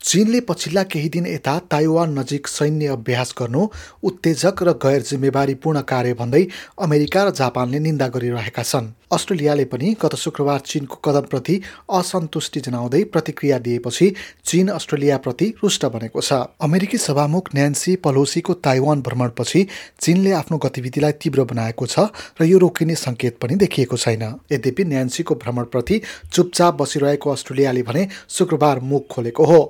चीनले पछिल्ला केही दिन यता ताइवान नजिक सैन्य अभ्यास गर्नु उत्तेजक र गैर जिम्मेवारीपूर्ण कार्य भन्दै अमेरिका र जापानले निन्दा गरिरहेका छन्। अस्ट्रेलियाले पनि गत शुक्रबार चीनको कदमप्रति असन्तुष्टि जनाउँदै प्रतिक्रिया दिएपछि चीन अस्ट्रेलियाप्रति रुष्ट बनेको छ। अमेरिकी सभामुख न्यान्सी पलोसीको ताइवान भ्रमणपछि चीनले आफ्नो गतिविधिलाई तीव्र बनाएको छ र यो रोकिने सङ्केत पनि देखिएको छैन। यद्यपि न्यान्सीको भ्रमणप्रति चुपचाप बसिरहेको अस्ट्रेलियाले भने शुक्रबार मुख खोलेको हो।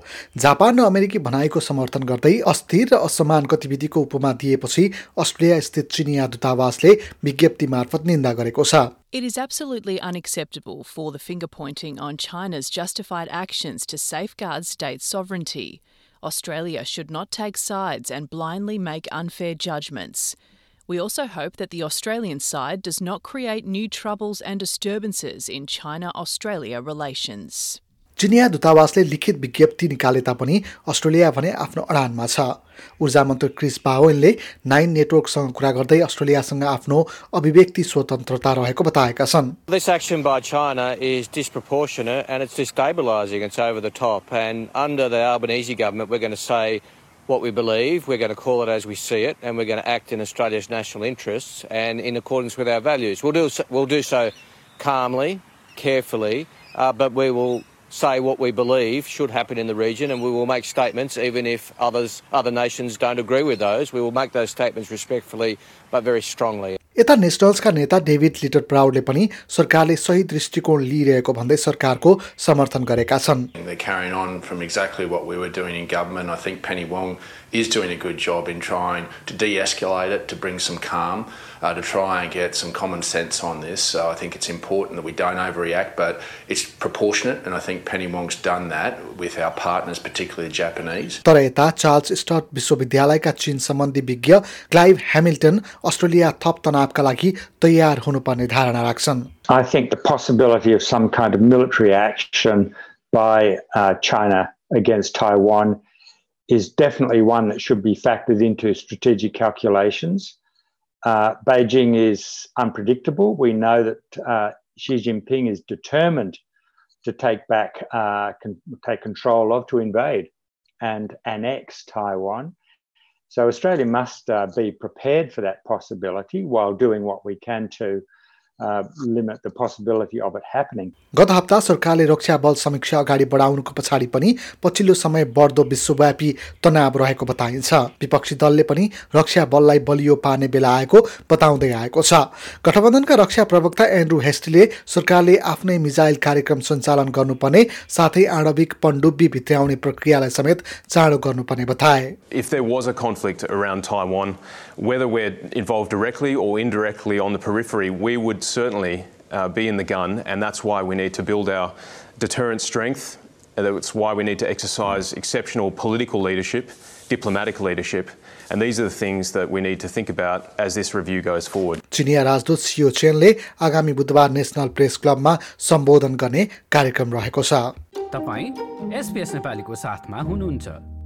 जापान र अमेरिकी भनाइको समर्थन गर्दै अस्थिर र असमान गतिविधिको उपमा दिएपछि अस्ट्रेलिया स्थित चिनिया दूतावासले विज्ञप्ति मार्फत निन्दा गरेको छ It is absolutely unacceptable for the finger pointing on China's justified actions to safeguard state sovereignty. Australia should not take sides and blindly make unfair judgments. We also hope that the Australian side does not create new troubles and disturbances in China Australia relations. चिनिया दूतावासले लिखित विज्ञप्ति निकाले तापनि Australia भने आफ्नो अडानमा छ ऊर्जा मन्त्री क्रिस बावेनले नाइन नेटवर्कसँग कुरा गर्दै अस्ट्रेलियासँग आफ्नो अभिव्यक्ति स्वतन्त्रता रहेको बताएका छन् This action by China is disproportionate and it's destabilising. It's over the top. And under the Albanese government, we're going to say what we believe, we're going to call it as we see it, and we're going to act in Australia's national interests and in accordance with our values. We'll do so, we'll do so calmly, carefully, uh, but we will say what we believe should happen in the region, and we will make statements even if others, other nations don't agree with those. We will make those statements respectfully but very strongly. यता नेसनल्सका नेता David litre proudly पनि सरकारले सही दृष्टिकोण लिइरहेको भन्दै सरकारको समर्थन गरेका छन् They're carrying on from exactly what we were doing in government. I think Penny Wong is doing a good job in trying to de-escalate it, to bring some calm, uh, to try and get some common sense on this. So I think it's important that we don't overreact, but it's proportionate, and I think Penny Wong's done that with our partners, particularly the Japanese. तर यता Charles स्टट विश्वविद्यालयका चीन सम्बन्धी विज्ञ Clive Hamilton Australia थप तनावका लागि तयार हुनुपर्ने धारणा राख्छन् I think the possibility of some kind of military action by uh, China against Taiwan is definitely one that should be factored into strategic calculations. Uh, Beijing is unpredictable. We know that uh, Xi Jinping is determined to take back, uh, con- take control of, to invade and annex Taiwan. So Australia must uh, be prepared for that possibility while doing what we can to uh, limit the possibility of it happening. गत हप्ता सरकारले रक्षा बल समीक्षा अगाडि बढाउनुको पछाडि पनि पछिल्लो समय बढ्दो विश्वव्यापी तनाव रहेको बताइन्छ। विपक्षी दलले पनि रक्षा बललाई बलियो पार्ने बेला आएको बताउँदै आएको छ। गठबन्धनका रक्षा प्रवक्ता एन्ड्रू हेस्टीले सरकारले आफ्नै मिजाइल कार्यक्रम सञ्चालन गर्नुपर्ने साथै आणविक पण्डुब्बी भित्र्याउने प्रक्रियालाई समेत चाँडो गर्नुपर्ने बताए। If there was a conflict around Taiwan, whether we're involved directly or indirectly on the periphery, we would certainly uh, be in the gun, and that's why we need to build our deterrent strength. and That's why we need to exercise exceptional political leadership, diplomatic leadership, and these are the things that we need to think about as this review goes forward. चिनिया राजदूत सियो चेनले आगामी बुधबार national press क्लबमा सम्बोधन गर्ने कार्यक्रम रहेको छ तपाईँ एसपिएस नेपालीको साथमा हुनुहुन्छ